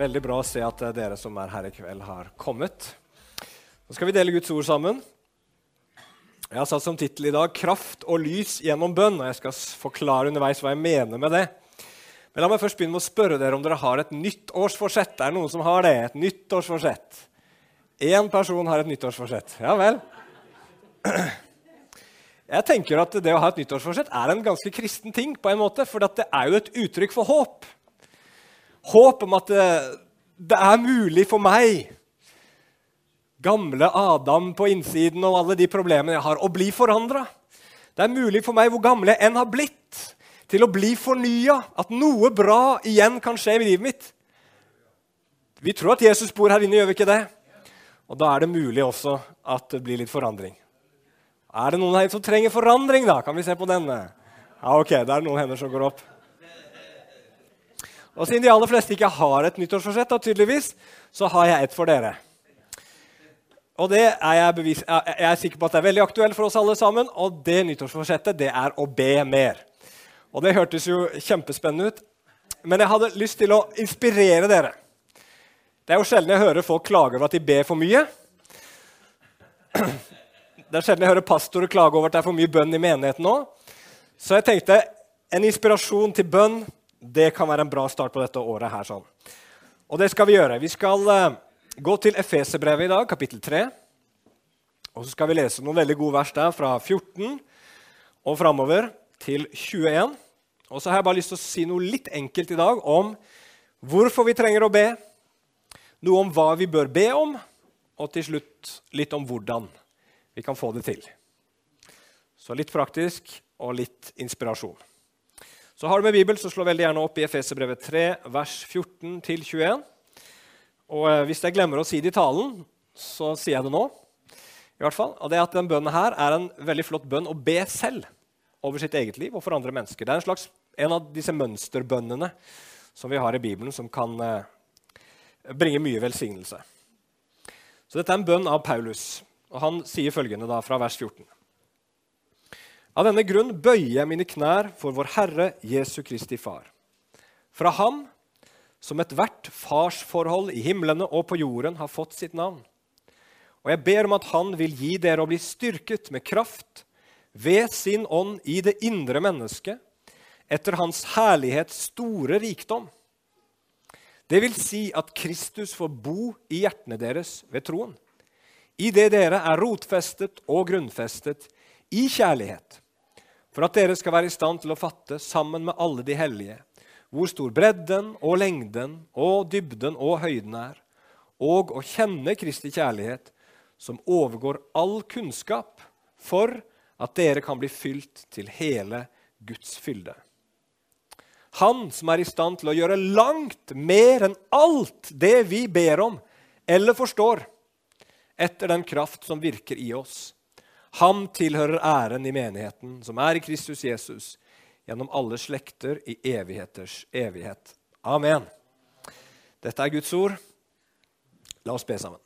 Veldig bra å se at eh, dere som er her i kveld, har kommet. Nå skal vi dele Guds ord sammen. Jeg har satt som tittel i dag 'Kraft og lys gjennom bønn'. og Jeg skal forklare underveis hva jeg mener med det. Men la meg først begynne med å spørre dere om dere har et nyttårsforsett. Er det noen som har det? Et nyttårsforsett? Én person har et nyttårsforsett. Ja vel? Jeg tenker at Det å ha et nyttårsforsett er en ganske kristen ting, på en måte, for det er jo et uttrykk for håp. Håp om at det, det er mulig for meg, gamle Adam på innsiden og alle de problemene jeg har, å bli forandra. Det er mulig for meg, hvor gamle jeg enn har blitt, til å bli fornya. At noe bra igjen kan skje i livet mitt. Vi tror at Jesus bor her inne, gjør vi ikke det? Og da er det mulig også at det blir litt forandring. Er det noen her som trenger forandring, da? Kan vi se på denne? Ja, ok, det er noen hender som går opp. Og siden de aller fleste ikke har et nyttårsforsett, tydeligvis, så har jeg et for dere. Og det er jeg, bevis, jeg er sikker på at det er veldig aktuelt for oss alle sammen. Og det nyttårsforsettet det er å be mer. Og det hørtes jo kjempespennende ut. Men jeg hadde lyst til å inspirere dere. Det er jo sjelden jeg hører folk klage over at de ber for mye. Det er sjelden jeg hører pastorer klage over at det er for mye bønn i menigheten nå. Så jeg tenkte en inspirasjon til bønn det kan være en bra start på dette året. her. sånn. Og det skal vi gjøre. Vi skal uh, gå til Efeserbrevet i dag, kapittel 3. Og så skal vi lese noen veldig gode vers der, fra 14 og framover til 21. Og så har jeg bare lyst til å si noe litt enkelt i dag om hvorfor vi trenger å be, noe om hva vi bør be om, og til slutt litt om hvordan vi kan få det til. Så litt praktisk og litt inspirasjon. Så har du med Bibel, så slå veldig gjerne opp i Efeserbrevet 3, vers 14-21. Og eh, Hvis jeg glemmer å si det i talen, så sier jeg det nå. I hvert fall, og det at den bønnen her er en veldig flott bønn å be selv over sitt eget liv og for andre mennesker. Det er en, slags, en av disse mønsterbønnene som vi har i Bibelen, som kan eh, bringe mye velsignelse. Så dette er en bønn av Paulus, og han sier følgende da fra vers 14. Av denne grunn bøyer jeg mine knær for vår Herre Jesu Kristi Far. Fra Ham, som ethvert farsforhold i himlene og på jorden har fått sitt navn. Og jeg ber om at Han vil gi dere å bli styrket med kraft ved sin ånd i det indre mennesket, etter Hans herlighets store rikdom. Det vil si at Kristus får bo i hjertene deres ved troen. I det dere er rotfestet og grunnfestet i kjærlighet, for at dere skal være i stand til å fatte, sammen med alle de hellige, hvor stor bredden og lengden og dybden og høyden er, og å kjenne Kristi kjærlighet, som overgår all kunnskap, for at dere kan bli fylt til hele Guds fylde. Han som er i stand til å gjøre langt mer enn alt det vi ber om eller forstår, etter den kraft som virker i oss. Ham tilhører æren i menigheten, som er i Kristus Jesus, gjennom alle slekter i evigheters evighet. Amen. Dette er Guds ord. La oss be sammen.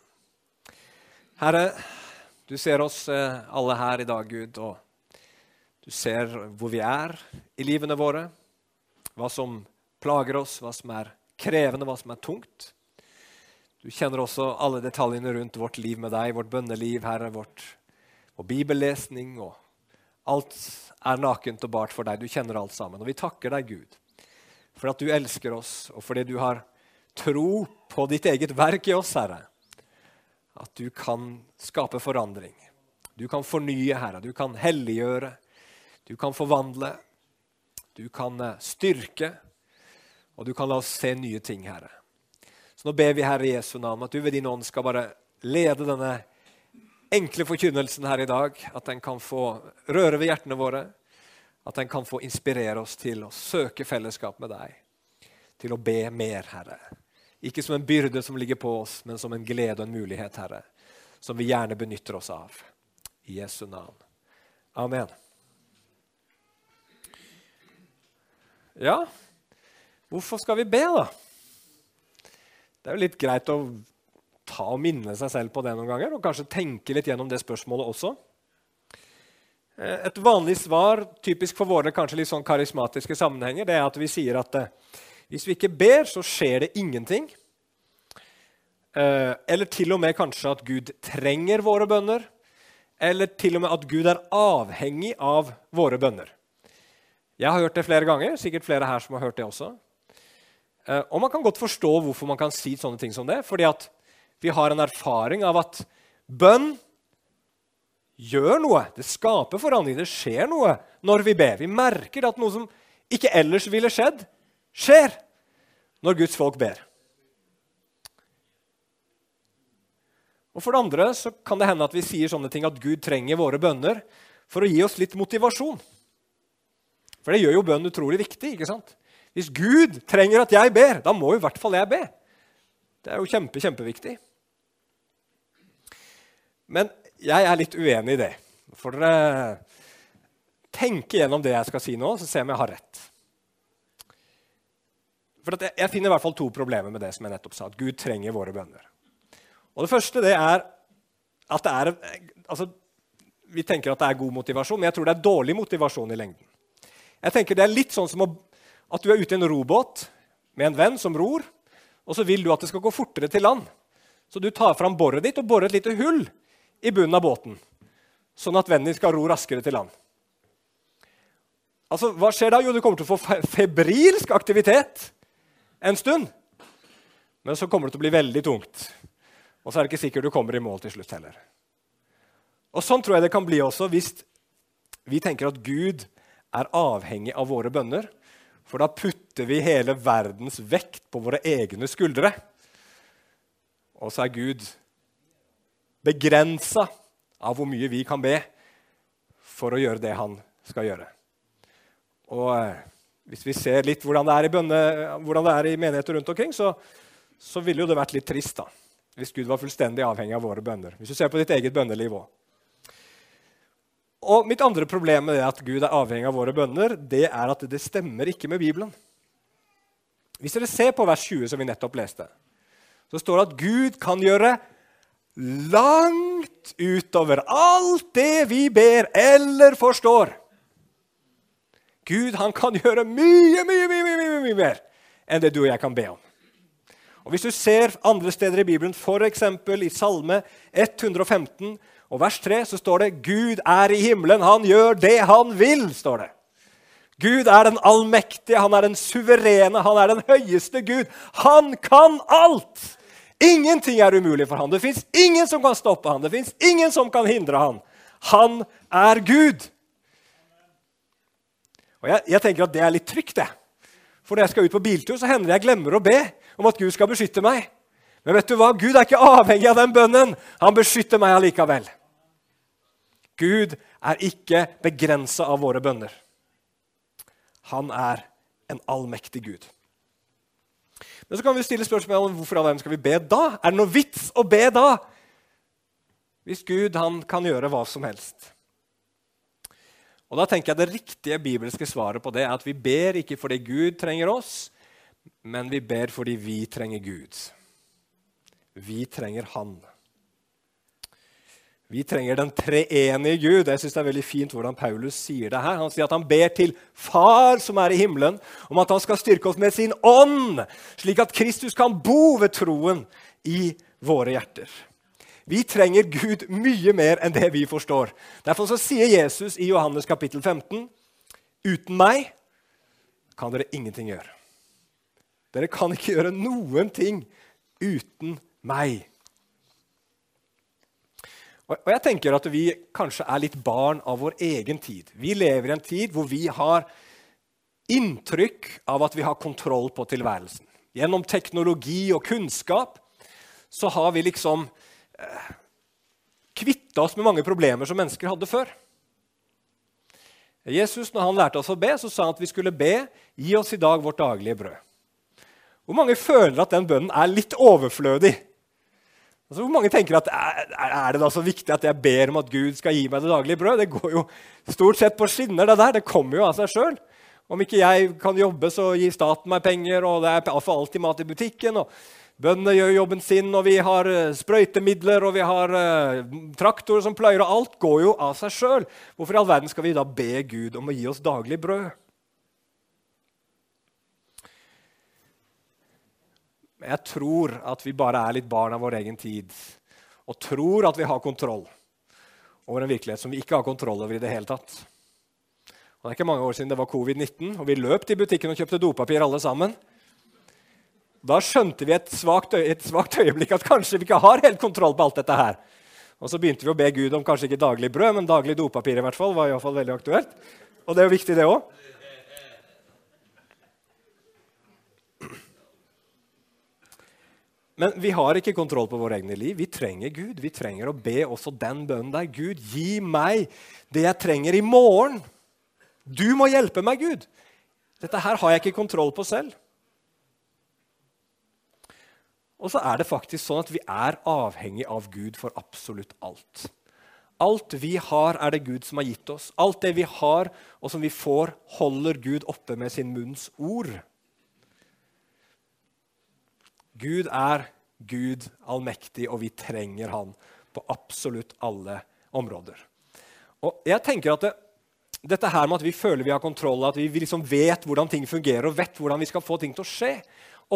Herre, du ser oss eh, alle her i dag, Gud, og du ser hvor vi er i livene våre, hva som plager oss, hva som er krevende, hva som er tungt. Du kjenner også alle detaljene rundt vårt liv med deg, vårt bønneliv, Herre, vårt og bibellesning og alt er nakent og bart for deg. Du kjenner alt sammen. Og vi takker deg, Gud, for at du elsker oss, og fordi du har tro på ditt eget verk i oss, Herre. At du kan skape forandring. Du kan fornye, Herre. Du kan helliggjøre. Du kan forvandle. Du kan eh, styrke. Og du kan la oss se nye ting, Herre. Så nå ber vi, Herre Jesu navn, at du ved din ånd skal bare lede denne enkle forkynnelsen her i dag, at den kan få røre ved hjertene våre. At den kan få inspirere oss til å søke fellesskap med deg. Til å be mer, Herre. Ikke som en byrde som ligger på oss, men som en glede og en mulighet, Herre. Som vi gjerne benytter oss av. I Jesu navn. Amen. Ja, hvorfor skal vi be, da? Det er jo litt greit å ta og minne seg selv på det noen ganger, og kanskje tenke litt gjennom det spørsmålet også. Eh, et vanlig svar, typisk for våre kanskje litt sånn karismatiske sammenhenger, det er at vi sier at eh, Hvis vi ikke ber, så skjer det ingenting. Eh, eller til og med kanskje at Gud trenger våre bønner. Eller til og med at Gud er avhengig av våre bønner. Jeg har hørt det flere ganger, sikkert flere her som har hørt det også. Og man kan godt forstå hvorfor man kan si sånne ting som det. Fordi at vi har en erfaring av at bønn gjør noe. Det skaper forandring. Det skjer noe når vi ber. Vi merker at noe som ikke ellers ville skjedd, skjer når Guds folk ber. Og For det andre så kan det hende at vi sier sånne ting at Gud trenger våre bønner for å gi oss litt motivasjon. For det gjør jo bønn utrolig viktig. ikke sant? Hvis Gud trenger at jeg ber, da må i hvert fall jeg be. Det er jo kjempe, kjempeviktig. Men jeg er litt uenig i det. For dere tenke gjennom det jeg skal si nå, så se om jeg har rett. For Jeg finner i hvert fall to problemer med det som jeg nettopp sa, at Gud trenger våre bønner. Og Det første det er at det er altså, Vi tenker at det er god motivasjon, men jeg tror det er dårlig motivasjon i lengden. Jeg tenker Det er litt sånn som at du er ute i en robåt med en venn som ror, og så vil du at det skal gå fortere til land. Så du tar fram boret ditt og borer et lite hull i bunnen av båten, sånn at din skal ro raskere til land. Altså, Hva skjer da? Jo, du kommer til å få febrilsk aktivitet en stund. Men så kommer det til å bli veldig tungt. Og så er det ikke sikkert du kommer i mål til slutt heller. Og Sånn tror jeg det kan bli også hvis vi tenker at Gud er avhengig av våre bønner. For da putter vi hele verdens vekt på våre egne skuldre. Og så er Gud begrensa av hvor mye vi kan be for å gjøre det han skal gjøre. Og eh, hvis vi ser litt hvordan det er i, bønne, det er i menigheter rundt omkring, så, så ville jo det vært litt trist da, hvis Gud var fullstendig avhengig av våre bønner. Hvis du ser på ditt eget bønneliv òg. Og Mitt andre problem med det at Gud er avhengig av våre bønner, det er at det stemmer ikke med Bibelen. Hvis dere ser på vers 20, som vi nettopp leste, så står det at Gud kan gjøre langt utover alt det vi ber eller forstår. Gud han kan gjøre mye, mye, mye, mye, mye mer enn det du og jeg kan be om. Og Hvis du ser andre steder i Bibelen, f.eks. i Salme 115 og vers 3, så står det 'Gud er i himmelen, han gjør det han vil'. står det. Gud er den allmektige, han er den suverene, han er den høyeste Gud. Han kan alt! Ingenting er umulig for han. Det fins ingen som kan stoppe han. Det fins ingen som kan hindre han. Han er Gud. Og jeg, jeg, tenker at det er litt trygt, det. For når jeg skal ut på biltur, så hender det jeg glemmer å be om at Gud skal beskytte meg. Men vet du hva? Gud er ikke avhengig av den bønnen. Han beskytter meg allikevel. Gud er ikke begrensa av våre bønner. Han er en allmektig Gud. Men så kan vi stille spørsmål om hvorfor all skal vi be da? Er det noe vits å be da? Hvis Gud han kan gjøre hva som helst. Og da tenker jeg Det riktige bibelske svaret på det er at vi ber ikke fordi Gud trenger oss, men vi ber fordi vi trenger Gud. Vi trenger Han. Vi trenger den treenige Gud. Jeg synes Det er veldig fint hvordan Paulus sier det her. Han sier at han ber til Far som er i himmelen, om at han skal styrke oss med sin ånd, slik at Kristus kan bo ved troen i våre hjerter. Vi trenger Gud mye mer enn det vi forstår. Derfor så sier Jesus i Johannes kapittel 15.: Uten meg kan dere ingenting gjøre. Dere kan ikke gjøre noen ting uten meg. Og jeg tenker at Vi kanskje er litt barn av vår egen tid. Vi lever i en tid hvor vi har inntrykk av at vi har kontroll på tilværelsen. Gjennom teknologi og kunnskap så har vi liksom eh, kvitta oss med mange problemer som mennesker hadde før. Jesus, når han lærte oss å be, så sa han at vi skulle be 'Gi oss i dag vårt daglige brød'. Hvor mange føler at den bønnen er litt overflødig? Altså, hvor mange tenker at er, det da så viktig at jeg ber om at Gud skal gi meg det daglige brød? Det går jo stort sett på skinner, det der. Det kommer jo av seg sjøl. Om ikke jeg kan jobbe, så gir staten meg penger, og det er for alltid mat i butikken. og Bøndene gjør jobben sin, og vi har uh, sprøytemidler og vi har uh, traktorer som pløyer, og alt går jo av seg sjøl. Hvorfor i all verden skal vi da be Gud om å gi oss daglig brød? Jeg tror at vi bare er litt barn av vår egen tid og tror at vi har kontroll over en virkelighet som vi ikke har kontroll over i det hele tatt. Og det er ikke mange år siden det var covid-19, og vi løp til butikken og kjøpte dopapir alle sammen. Da skjønte vi et svakt, et svagt øyeblikk at kanskje vi ikke har helt kontroll på alt dette her. Og så begynte vi å be Gud om kanskje ikke daglig brød, men daglig dopapir i hvert fall, var i hvert fall veldig aktuelt. Og det er jo viktig, det òg. Men vi har ikke kontroll på våre egne liv. Vi trenger Gud. Vi trenger å be også den bønnen der. Gud, gi meg det jeg trenger i morgen. Du må hjelpe meg, Gud. Dette her har jeg ikke kontroll på selv. Og så er det faktisk sånn at vi er avhengig av Gud for absolutt alt. Alt vi har, er det Gud som har gitt oss. Alt det vi har, og som vi får, holder Gud oppe med sin munns ord. Gud er Gud allmektig, og vi trenger han på absolutt alle områder. Og jeg tenker at det, Dette her med at vi føler vi har kontroll, at vi liksom vet hvordan ting fungerer og vet hvordan vi skal få ting til å skje,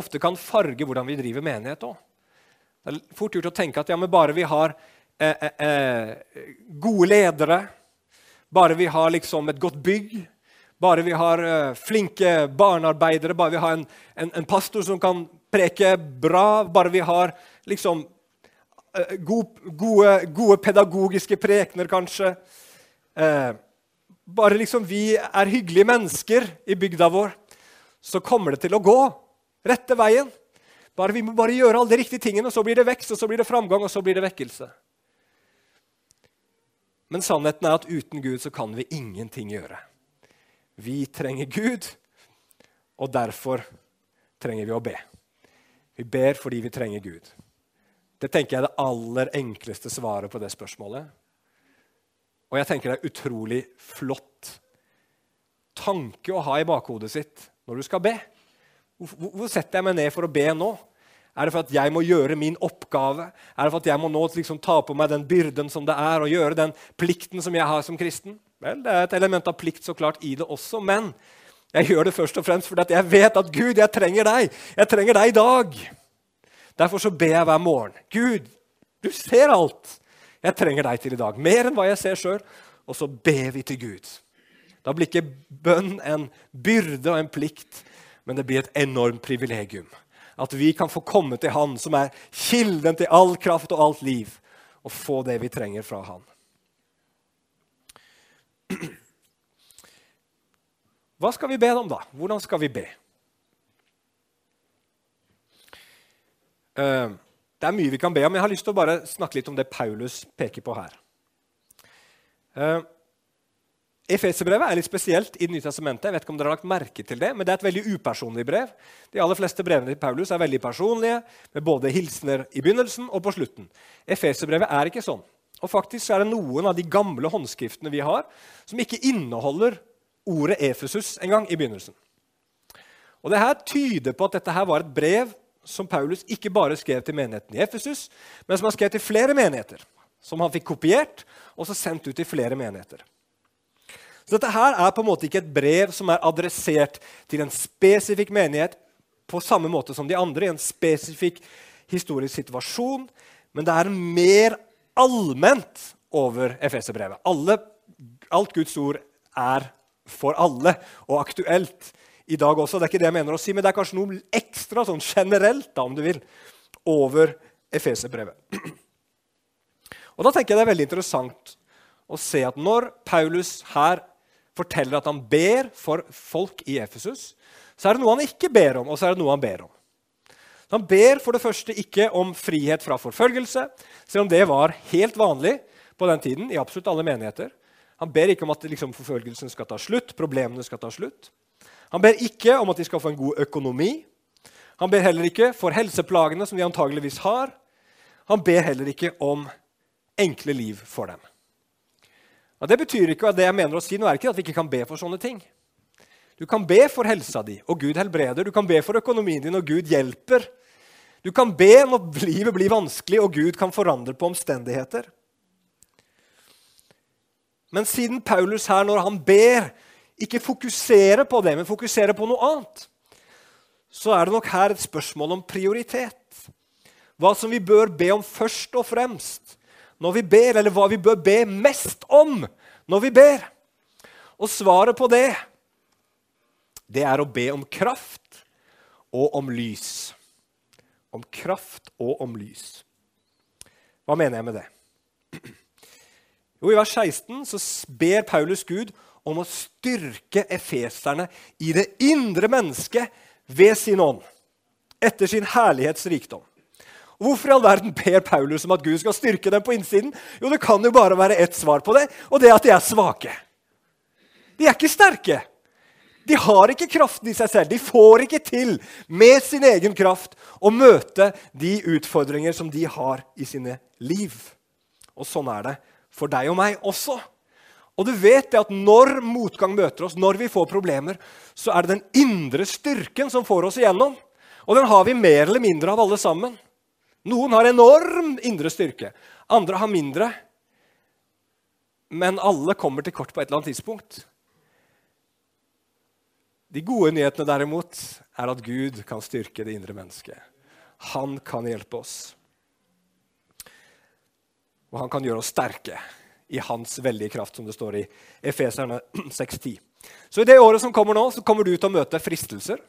ofte kan farge hvordan vi driver menighet òg. Det er fort gjort å tenke at ja, bare vi har eh, eh, eh, gode ledere, bare vi har liksom et godt bygg, bare vi har uh, flinke barnearbeidere, bare vi har en, en, en, pastor som kan preke bra, bare vi har liksom uh, god, gode, gode, pedagogiske prekener, kanskje Eh, Bare liksom vi er hyggelige mennesker i bygda vår, så kommer det til å gå rette veien. Bare Vi må bare gjøre alle de riktige tingene, og så blir det vekst, og så blir det framgang, og så blir det vekkelse. Men sannheten er at uten Gud så kan vi ingenting gjøre. Vi trenger Gud, og derfor trenger vi å be. Vi ber fordi vi trenger Gud. Det tenker jeg er det aller enkleste svaret på det spørsmålet. Og jeg tenker det er utrolig flott tanke å ha i bakhodet sitt når du skal be. Hvor setter jeg meg ned for å be nå? Er det for at jeg må gjøre min oppgave? Er det for at jeg må nå liksom ta på meg den byrden som det er, å gjøre den plikten som jeg har som kristen? Vel, Det er et element av plikt så klart i det også, men jeg gjør det først og fremst fordi jeg vet at Gud, jeg trenger deg. Jeg trenger deg i dag. Derfor så ber jeg hver morgen. Gud, du ser alt. Jeg trenger deg til i dag. Mer enn hva jeg ser sjøl. Og så ber vi til Gud. Da blir ikke bønn en byrde og en plikt, men det blir et enormt privilegium. At vi kan få komme til Han som er kilden til all kraft og alt liv, og få det vi trenger fra Han. Hva skal vi be om, da? Hvordan skal vi be? Eh, det er mye vi kan be om. Jeg har lyst til å bare snakke litt om det Paulus peker på her. Uh, Efeserbrevet er litt spesielt i Det nye testamentet. Jeg vet ikke om dere har lagt merke til det, men det er et veldig upersonlig brev. De aller fleste brevene til Paulus er veldig personlige, med både hilsener i begynnelsen og på slutten. Efeserbrevet er ikke sånn. Og faktisk er det noen av de gamle håndskriftene vi har, som ikke inneholder ordet Efesus engang i begynnelsen. Og det her tyder på at dette her var et brev som Paulus ikke bare skrev til menigheten i Efesus, men som han skrev til flere menigheter. Som han fikk kopiert og så sendt ut til flere menigheter. Så dette her er på en måte ikke et brev som er adressert til en spesifikk menighet på samme måte som de andre, i en spesifikk historisk situasjon, men det er mer allment over Efeserbrevet. Alt Guds ord er for alle og aktuelt i dag også. Det er ikke det jeg mener å si, men det er kanskje noe ekstra sånn generelt da, om du vil, over Efeserbrevet. Og Da tenker jeg det er veldig interessant å se at når Paulus her forteller at han ber for folk i Efesus, så er det noe han ikke ber om, og så er det noe han ber om. Han ber for det første ikke om frihet fra forfølgelse, selv om det var helt vanlig på den tiden i absolutt alle menigheter. Han ber ikke om at liksom, forfølgelsen skal ta slutt, problemene skal ta slutt. Han ber ikke om at de skal få en god økonomi. Han ber heller ikke for helseplagene som de antageligvis har. Han ber heller ikke om enkle liv for dem. Og Det betyr ikke at det jeg mener å si nå er ikke at vi ikke kan be for sånne ting. Du kan be for helsa di, og Gud helbreder. Du kan be for økonomien din, og Gud hjelper. Du kan be når livet blir vanskelig, og Gud kan forandre på omstendigheter. Men siden Paulus her, når han ber, ikke fokuserer på det, men fokuserer på noe annet, så er det nok her et spørsmål om prioritet. Hva som vi bør be om først og fremst når vi ber, eller hva vi bør be mest om når vi ber. Og svaret på det, det er å be om kraft og om lys. Om kraft og om lys. Hva mener jeg med det? Jo, I vers 16 så ber Paulus Gud om å styrke efeserne i det indre mennesket ved sin ånd, etter sin herlighets rikdom. Hvorfor i all verden ber Paulus om at Gud skal styrke dem på innsiden? Jo, Det kan jo bare være ett svar på det, og det er at de er svake. De er ikke sterke. De har ikke kraften i seg selv. De får ikke til med sin egen kraft å møte de utfordringer som de har i sine liv. Og sånn er det for deg og meg også. Og du vet det at Når motgang møter oss, når vi får problemer, så er det den indre styrken som får oss igjennom. Og den har vi mer eller mindre av alle sammen. Noen har enorm indre styrke, andre har mindre. Men alle kommer til kort på et eller annet tidspunkt. De gode nyhetene derimot er at Gud kan styrke det indre mennesket. Han kan hjelpe oss. Og han kan gjøre oss sterke i hans veldige kraft, som det står i Efeserne 6,10. Så i det året som kommer nå, så kommer du til å møte fristelser.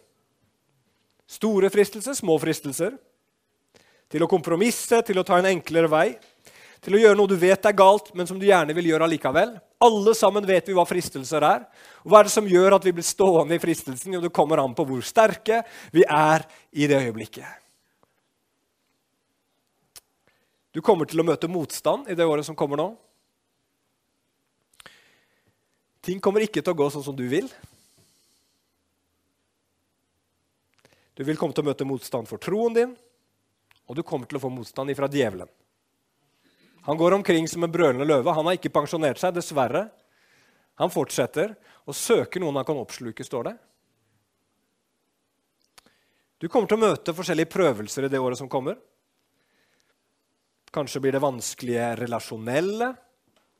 Store fristelser, små fristelser. Til å kompromisse, til å ta en enklere vei. Til å gjøre noe du vet er galt, men som du gjerne vil gjøre allikevel. Alle sammen vet vi hva fristelser er. Og hva er det som gjør at vi blir stående i fristelsen? Jo, det kommer an på hvor sterke vi er i det øyeblikket. Du kommer til å møte motstand i det året som kommer nå. Ting kommer ikke til å gå sånn som du vil. Du vil komme til å møte motstand for troen din, og du kommer til å få motstand ifra djevelen. Han går omkring som en brølende løve. Han har ikke pensjonert seg, dessverre. Han fortsetter å søke noen han kan oppsluke, står det. Du kommer til å møte forskjellige prøvelser i det året som kommer. Kanskje blir det vanskelige relasjonelle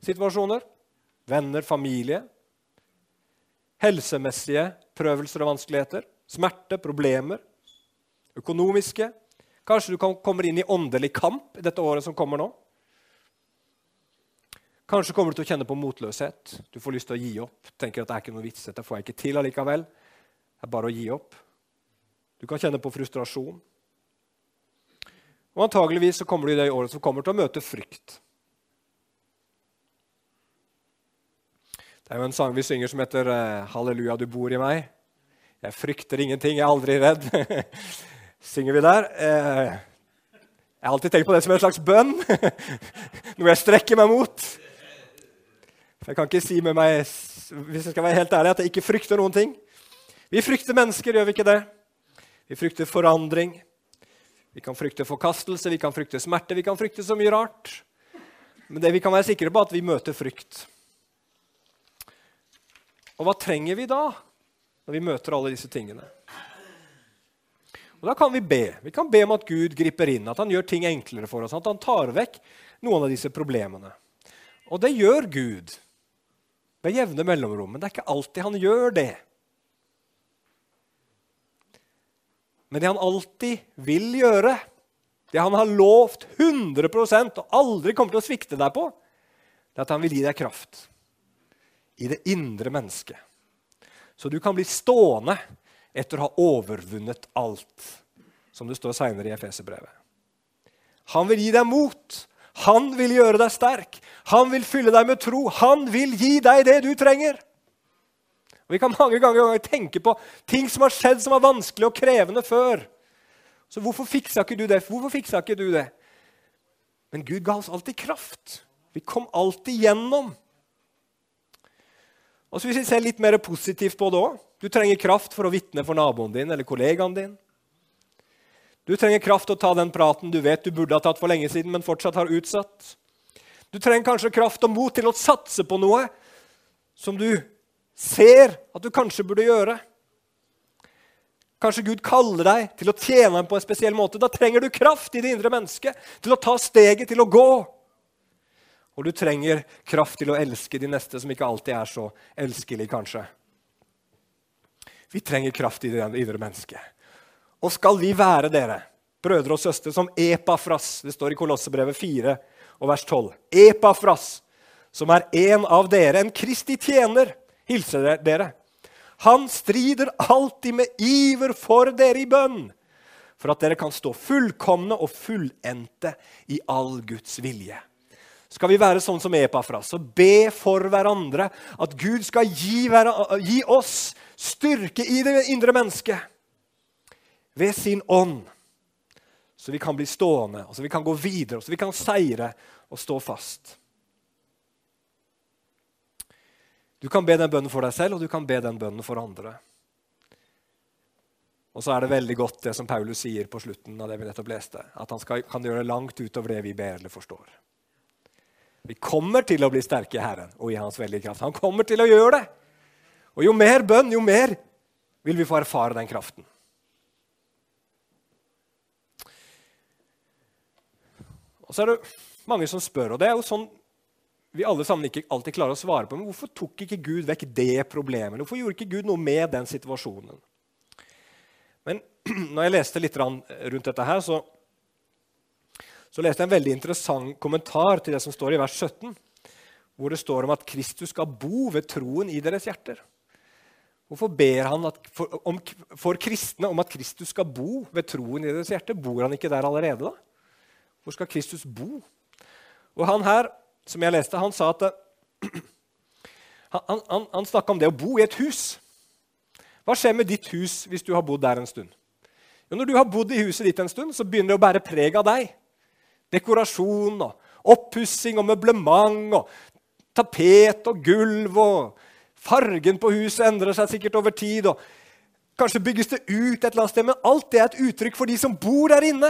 situasjoner. Venner, familie. Helsemessige prøvelser og vanskeligheter. Smerte, problemer. Økonomiske. Kanskje du kommer inn i åndelig kamp i dette året som kommer nå. Kanskje kommer du til å kjenne på motløshet. Du får lyst til å gi opp. Tenker at det er ikke noe vits, dette får jeg ikke til allikevel. Det er bare å gi opp. Du kan kjenne på frustrasjon. Og antageligvis så kommer du i det året som kommer til å møte frykt. Det er jo en sang vi synger som heter eh, 'Halleluja, du bor i meg'. Jeg frykter ingenting, jeg er aldri redd. synger vi der. Eh, jeg har alltid tenkt på det som en slags bønn. Noe jeg strekker meg mot. Jeg kan ikke si med meg hvis jeg skal være helt ærlig, at jeg ikke frykter noen ting. Vi frykter mennesker, gjør vi ikke det? Vi frykter forandring. Vi kan frykte forkastelse, vi kan frykte smerte, vi kan frykte så mye rart. Men det vi kan være sikre på, er at vi møter frykt. Og hva trenger vi da, når vi møter alle disse tingene? Og Da kan vi be. Vi kan be om at Gud griper inn, at han gjør ting enklere for oss. At han tar vekk noen av disse problemene. Og det gjør Gud med jevne mellomrom. Men det er ikke alltid han gjør det. Men det han alltid vil gjøre, det han har lovt 100% og aldri kommer til å svikte deg på, det er at han vil gi deg kraft i det indre mennesket. Så du kan bli stående etter å ha overvunnet alt, som det står seinere i Efeserbrevet. Han vil gi deg mot. Han vil gjøre deg sterk. Han vil fylle deg med tro. Han vil gi deg det du trenger. Og Vi kan mange ganger tenke på ting som har skjedd som var vanskelig og krevende før. Så hvorfor fiksa ikke du det? Hvorfor fiksa ikke du det? Men Gud ga oss alltid kraft. Vi kom alltid gjennom. Og så Hvis vi ser litt mer positivt på det òg Du trenger kraft for å vitne for naboen din eller kollegaen din. Du trenger kraft til å ta den praten du vet du burde ha tatt for lenge siden, men fortsatt har utsatt. Du trenger kanskje kraft og mot til å satse på noe som du ser at du kanskje burde gjøre. Kanskje Gud kaller deg til å tjene ham på en spesiell måte. Da trenger du kraft i det indre mennesket til å ta steget til å gå. Og du trenger kraft til å elske de neste, som ikke alltid er så elskelig, kanskje. Vi trenger kraft i det indre mennesket. Og skal vi være dere, brødre og søstre, som Epafras Det står i Kolossebrevet 4 og vers 12. Epafras, som er en av dere, en Kristi tjener, hilser dere. Han strider alltid med iver for dere i bønn, for at dere kan stå fullkomne og fullendte i all Guds vilje. Skal vi være sånn som Epafras og be for hverandre at Gud skal gi, gi oss styrke i det indre mennesket ved sin ånd, så vi kan bli stående, og så vi kan gå videre, og så vi kan seire og stå fast. Du kan be den bønnen for deg selv, og du kan be den bønnen for andre. Og så er det veldig godt det som Paulus sier på slutten av det vi nettopp leste, at han skal, kan gjøre det langt utover det vi ber eller forstår. Vi kommer til å bli sterke i Herren og i Hans veldige kraft. Han kommer til å gjøre det. Og jo mer bønn, jo mer vil vi få erfare den kraften. Og så er det mange som spør, og det er jo sånn vi alle sammen ikke alltid klarer å svare på. Men hvorfor tok ikke Gud vekk det problemet? Hvorfor gjorde ikke Gud noe med den situasjonen? Men når jeg leste litt rundt dette her, så, så leste jeg en veldig interessant kommentar til det som står i vers 17, hvor det står om at Kristus skal bo ved troen i deres hjerter. Hvorfor ber han for, om, for kristne om at Kristus skal bo ved troen i deres hjerte? Bor han ikke der allerede, da? Hvor skal Kristus bo? Og han her, som jeg leste, han sa at han, han, han snakka om det å bo i et hus. Hva skjer med ditt hus hvis du har bodd der en stund? Jo, når du har bodd i huset ditt en stund, så begynner det å bære preg av deg. Dekorasjon og oppussing og møblement og tapet og gulv og Fargen på huset endrer seg sikkert over tid. og Kanskje bygges det ut et eller annet sted, men alt det er et uttrykk for de som bor der inne.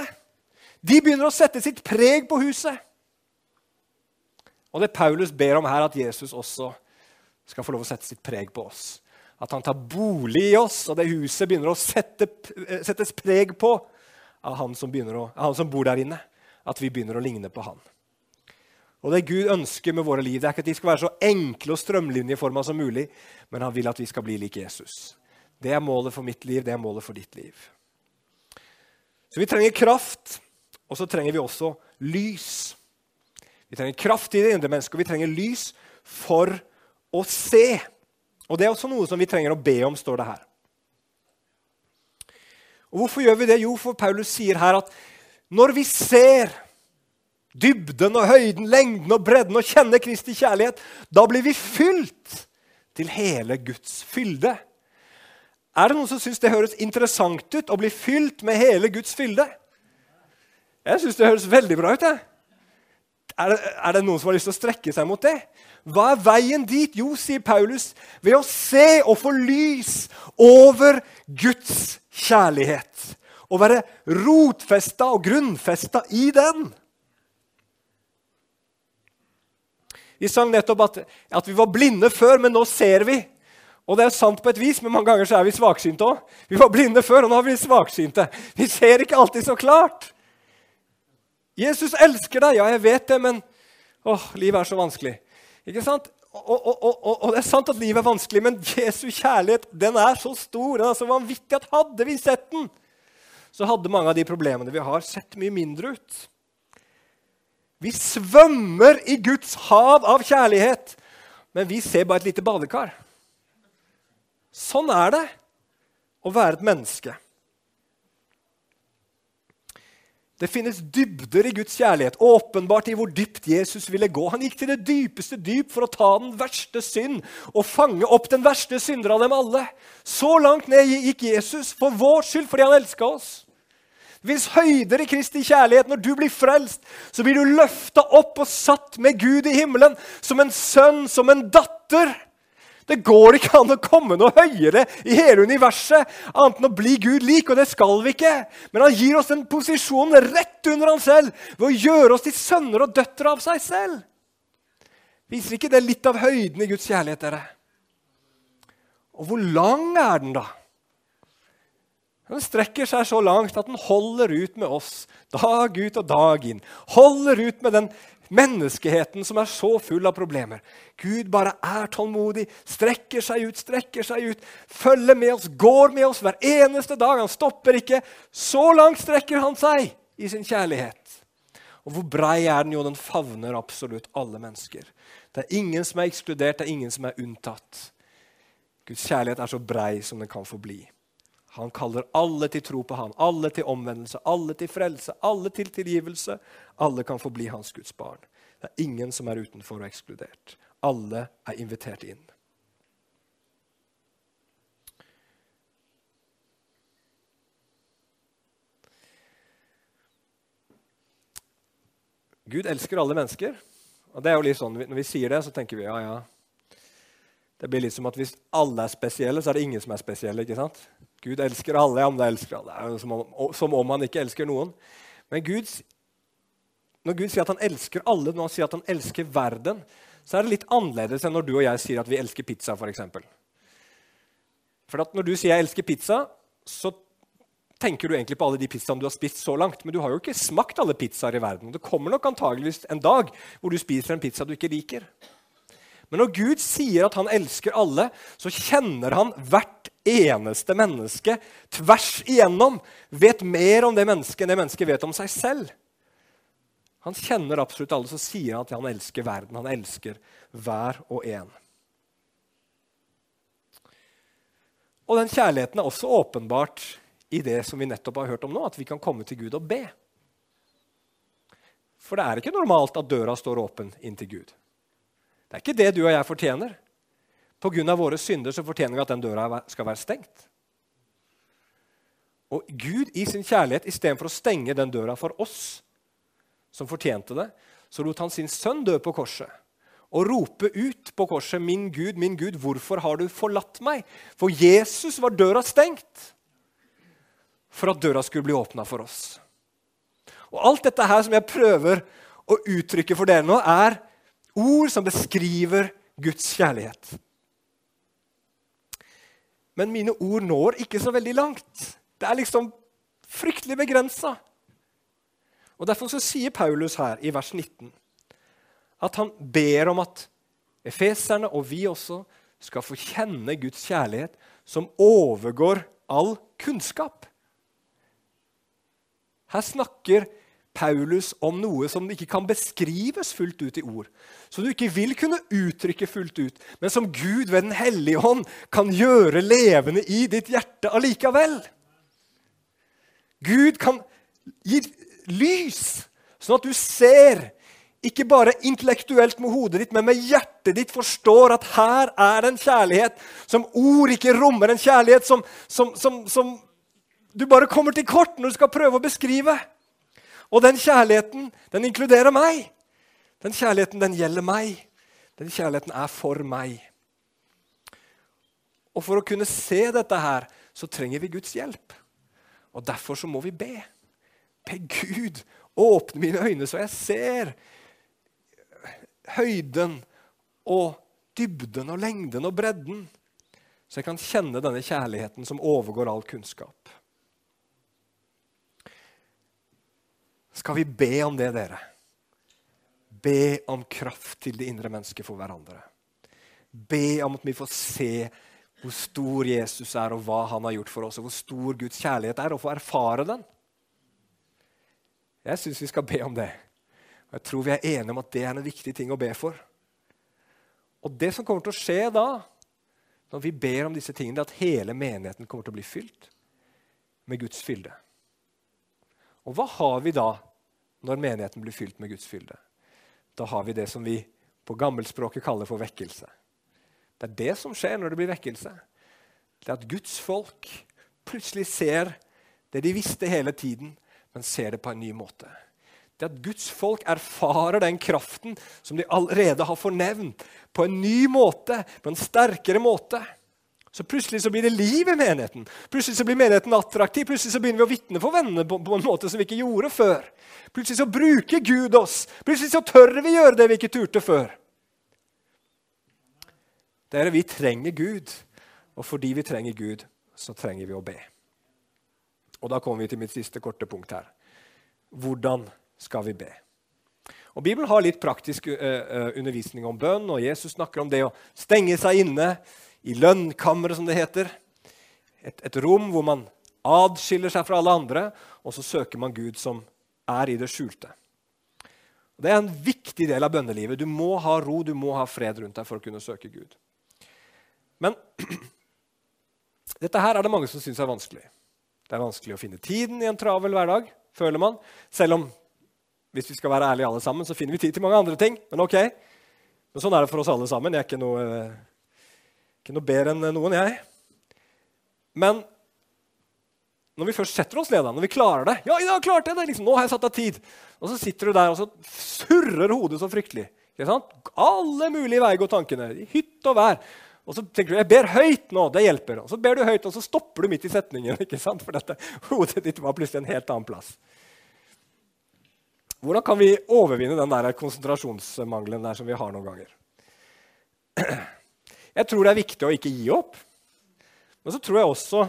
De begynner å sette sitt preg på huset. Og det Paulus ber om her, at Jesus også skal få lov å sette sitt preg på oss. At han tar bolig i oss, og det huset begynner å sette, eh, settes preg på av han som, å, av han som bor der inne. At vi begynner å ligne på han. Og Det Gud ønsker med våre liv, det er ikke at de skal være så enkle og strømlinjeforma som mulig, men han vil at vi skal bli lik Jesus. Det er målet for mitt liv, det er målet for ditt liv. Så vi trenger kraft og så trenger vi også lys. Vi trenger kraft i det indre mennesket, og vi trenger lys for å se. Og Det er også noe som vi trenger å be om, står det her. Og Hvorfor gjør vi det? Jo, for Paulus sier her at når vi ser dybden og høyden, lengden og bredden og kjenner Kristi kjærlighet, da blir vi fylt til hele Guds fylde. Er det noen som syns det høres interessant ut å bli fylt med hele Guds fylde? Jeg syns det høres veldig bra ut. Jeg. Er det, er det noen som har lyst til å strekke seg mot det? Hva er veien dit? Jo, sier Paulus, ved å se og få lys over Guds kjærlighet. Å være rotfesta og grunnfesta i den. Vi sang nettopp at, at, vi var blinde før, men nå ser vi. Og det er sant på et vis, men mange ganger så er vi svaksynte òg. Vi var blinde før, og nå er vi svaksynte. Vi ser ikke alltid så klart. Jesus elsker deg. Ja, jeg vet det, men åh, livet er så vanskelig. Ikke sant? Og, og, og, og, det er sant at livet er vanskelig, men Jesu kjærlighet den er så stor. Den er så vanvittig at hadde vi sett den, så hadde mange av de problemene vi har, sett mye mindre ut. Vi svømmer i Guds hav av kjærlighet, men vi ser bare et lite badekar. Sånn er det å være et menneske. Det finnes dybder i Guds kjærlighet, åpenbart i hvor dypt Jesus ville gå. Han gikk til det dypeste dyp for å ta den verste synd og fange opp den verste synder av dem alle. Så langt ned gikk Jesus for vår skyld, fordi han elska oss. Fins høyder i Kristi kjærlighet. Når du blir frelst, så blir du løfta opp og satt med Gud i himmelen som en sønn, som en datter. Det går ikke an å komme noe høyere i hele universet annet enn å bli Gud lik, og det skal vi ikke. Men han gir oss den posisjonen rett under han selv ved å gjøre oss til sønner og døtre av seg selv. Viser ikke det litt av høyden i Guds kjærlighet, dere? Og hvor lang er den, da? Den strekker seg så langt at den holder ut med oss dag ut og dag inn. Holder ut med den Menneskeheten som er så full av problemer. Gud bare er tålmodig, strekker seg ut, strekker seg ut, følger med oss, går med oss hver eneste dag. Han stopper ikke. Så langt strekker han seg i sin kjærlighet. Og hvor brei er den? Jo, den favner absolutt alle mennesker. Det er ingen som er ekskludert, det er ingen som er unntatt. Guds kjærlighet er så brei som den kan få bli. Han kaller alle til tro på han, alle til omvendelse, alle til frelse, alle til tilgivelse. Alle kan få bli hans Guds barn. Det er ingen som er utenfor og ekskludert. Alle er invitert inn. Gud elsker alle mennesker. Og det er jo litt sånn, Når vi sier det, så tenker vi ja, ja. Det blir litt som at hvis alle er spesielle, så er det ingen som er spesielle. ikke sant? Gud elsker alle, ja, men det elsker alle. Som om, som om han ikke elsker noen. Men Gud, når Gud sier at han elsker alle, når han sier at han elsker verden, så er det litt annerledes enn når du og jeg sier at vi elsker pizza. For, eksempel. for når du sier 'jeg elsker pizza', så tenker du egentlig på alle de pizzaene du har spist så langt. Men du har jo ikke smakt alle pizzaer i verden. Det kommer nok antageligvis en dag hvor du spiser en pizza du ikke liker. Men når Gud sier at han elsker alle, så kjenner han hvert eneste menneske tvers igjennom. Vet mer om det mennesket enn det mennesket vet om seg selv. Han kjenner absolutt alle, så sier han at han elsker verden. Han elsker hver og en. Og den kjærligheten er også åpenbart i det som vi nettopp har hørt om nå, at vi kan komme til Gud og be. For det er ikke normalt at døra står åpen inn til Gud. Det er ikke det du og jeg fortjener. Pga. våre synder så fortjener vi at den døra skal være stengt. Og Gud i sin kjærlighet, istedenfor å stenge den døra for oss, som fortjente det, så lot han sin sønn dø på korset. Og rope ut på korset, 'Min Gud, min Gud, hvorfor har du forlatt meg?' For Jesus var døra stengt for at døra skulle bli åpna for oss. Og Alt dette her som jeg prøver å uttrykke for dere nå, er Ord som beskriver Guds kjærlighet. Men mine ord når ikke så veldig langt. Det er liksom fryktelig begrensa. Og Derfor så sier Paulus her i vers 19 at han ber om at efeserne og vi også skal få kjenne Guds kjærlighet som overgår all kunnskap. Her snakker Paulus om noe som ikke kan beskrives fullt ut i ord. Som du ikke vil kunne uttrykke fullt ut, men som Gud ved Den hellige hånd kan gjøre levende i ditt hjerte allikevel. Gud kan gi lys, sånn at du ser, ikke bare intellektuelt med hodet ditt, men med hjertet ditt forstår at her er en kjærlighet som ord ikke rommer, en kjærlighet som, som, som, som du bare kommer til kort når du skal prøve å beskrive. Og den kjærligheten, den inkluderer meg. Den kjærligheten, den gjelder meg. Den kjærligheten er for meg. Og for å kunne se dette her, så trenger vi Guds hjelp. Og derfor så må vi be. Be Gud åpne mine øyne, så jeg ser høyden og dybden og lengden og bredden. Så jeg kan kjenne denne kjærligheten som overgår all kunnskap. Skal vi be om det, dere. Be om kraft til det indre mennesket for hverandre. Be om at vi får se hvor stor Jesus er, og hva han har gjort for oss, og hvor stor Guds kjærlighet er, og få erfare den. Jeg syns vi skal be om det. Og jeg tror vi er enige om at det er en viktig ting å be for. Og det som kommer til å skje da, når vi ber om disse tingene, er at hele menigheten kommer til å bli fylt med Guds fylde. Og hva har vi da når menigheten blir fylt med Guds fylde. Da har vi det som vi på gammelspråket kaller for vekkelse. Det er det som skjer når det blir vekkelse. Det er at Guds folk plutselig ser det de visste hele tiden, men ser det på en ny måte. Det at Guds folk erfarer den kraften som de allerede har fornevnt, på en ny måte, på en sterkere måte. Så plutselig så blir det liv i menigheten. Plutselig så blir menigheten attraktiv. Plutselig så begynner vi å vitne for vennene på, på, en måte som vi ikke gjorde før. Plutselig så bruker Gud oss. Plutselig så tør vi gjøre det vi ikke turte før. Dere, vi trenger Gud. Og fordi vi trenger Gud, så trenger vi å be. Og da kommer vi til mitt siste korte punkt her. Hvordan skal vi be? Og Bibelen har litt praktisk uh, undervisning om bønn, og Jesus snakker om det å stenge seg inne i lønnkammeret, som det heter. Et, et, rom hvor man adskiller seg fra alle andre, og så søker man Gud som er i det skjulte. Og det er en viktig del av bønnelivet. Du må ha ro, du må ha fred rundt deg for å kunne søke Gud. Men dette her er det mange som syns er vanskelig. Det er vanskelig å finne tiden i en travel hverdag, føler man. Selv om hvis vi skal være ærlige alle sammen, så finner vi tid til mange andre ting. Men ok. Men sånn er det for oss alle sammen. Jeg er ikke noe, ikke noe bedre enn noen, jeg. Men når vi først setter oss ned, når vi klarer det Ja, har klarte det! Liksom, nå har jeg satt av tid. Og så sitter du der, og så surrer hodet så fryktelig. Alle mulige veier går tankene. I hytt og vær. Og så tenker du jeg ber høyt nå, det hjelper. Og så ber du høyt, og så stopper du midt i setningen. ikke sant? For dette, hodet ditt var plutselig en helt annen plass. Hvordan kan vi overvinne den der konsentrasjonsmangelen der som vi har noen ganger? Jeg tror det er viktig å ikke gi opp. Men så tror jeg også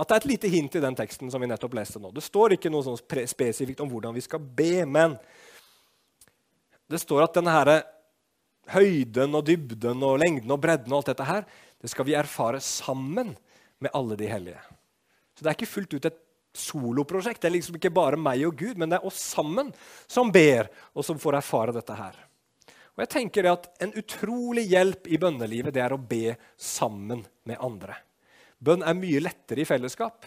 at det er et lite hint i den teksten som vi nettopp leste nå. Det står ikke noe sånn spesifikt om hvordan vi skal be, men det står at denne her, høyden og dybden og lengden og bredden og alt dette her, det skal vi erfare sammen med alle de hellige. Så det er ikke fullt ut et soloprosjekt. Det er liksom ikke bare meg og Gud, men det er oss sammen som ber, og som får erfare dette her. Og jeg tenker det at En utrolig hjelp i bønnelivet det er å be sammen med andre. Bønn er mye lettere i fellesskap.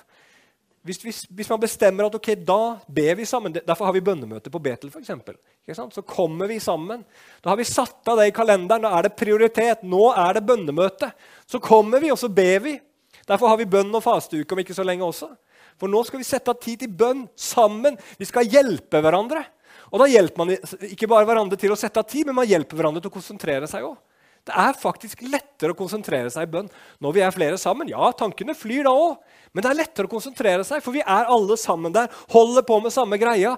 Hvis, hvis, hvis, man bestemmer at ok, da ber vi sammen Derfor har vi bønnemøte på Betel. For eksempel. Så kommer vi sammen. Da har vi satt av det i kalenderen. Da er det prioritet. Nå er det bønnemøte. Så kommer vi, og så ber vi. Derfor har vi bønn og fasteuke om ikke så lenge også. For nå skal vi sette av tid til bønn sammen. Vi skal hjelpe hverandre. Og da hjelper man ikke bare hverandre til å sette av tid, men man hjelper hverandre til å konsentrere seg òg. Det er faktisk lettere å konsentrere seg i bønn når vi er flere sammen. Ja, tankene flyr da òg, men det er lettere å konsentrere seg, for vi er alle sammen der. Holder på med samme greia.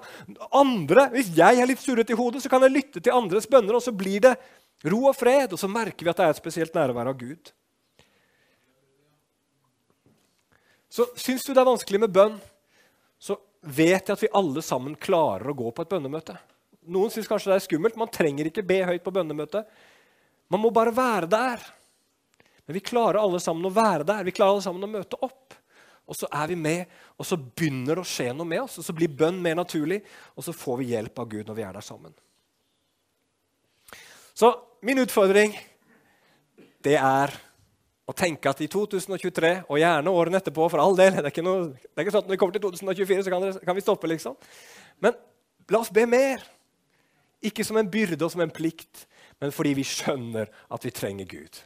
Andre, Hvis jeg er litt surret i hodet, så kan jeg lytte til andres bønner, og så blir det ro og fred. Og så merker vi at det er et spesielt nærvær av Gud. Så syns du det er vanskelig med bønn, så vet jeg at vi alle sammen klarer å gå på et bønnemøte. Noen syns kanskje det er skummelt. Man trenger ikke be høyt på bønnemøte. Man må bare være der. Men vi klarer alle sammen å være der. Vi klarer alle sammen å møte opp. Og så er vi med, og så begynner det å skje noe med oss. Og så blir bønn mer naturlig, og så får vi hjelp av Gud når vi er der sammen. Så min utfordring, det er og tenke at i 2023, og gjerne årene etterpå, for all del Det er ikke, noe, det er ikke sånn at når vi kommer til 2024, så kan, det, kan vi stoppe, liksom. Men la oss be mer. Ikke som en byrde og som en plikt, men fordi vi skjønner at vi trenger Gud.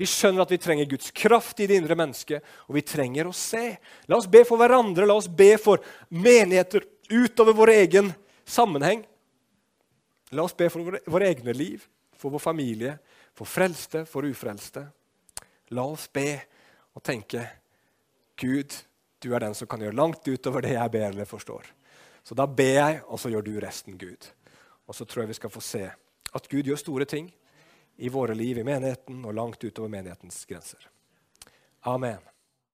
Vi skjønner at vi trenger Guds kraft i det indre mennesket, og vi trenger å se. La oss be for hverandre, la oss be for menigheter utover vår egen sammenheng. La oss be for våre, våre egne liv, for vår familie, for frelste, for ufrelste. La oss be og tenke Gud, du er den som kan gjøre langt utover det jeg ber eller forstår. Så da ber jeg, og så gjør du resten, Gud. Og så tror jeg vi skal få se at Gud gjør store ting i våre liv i menigheten og langt utover menighetens grenser. Amen.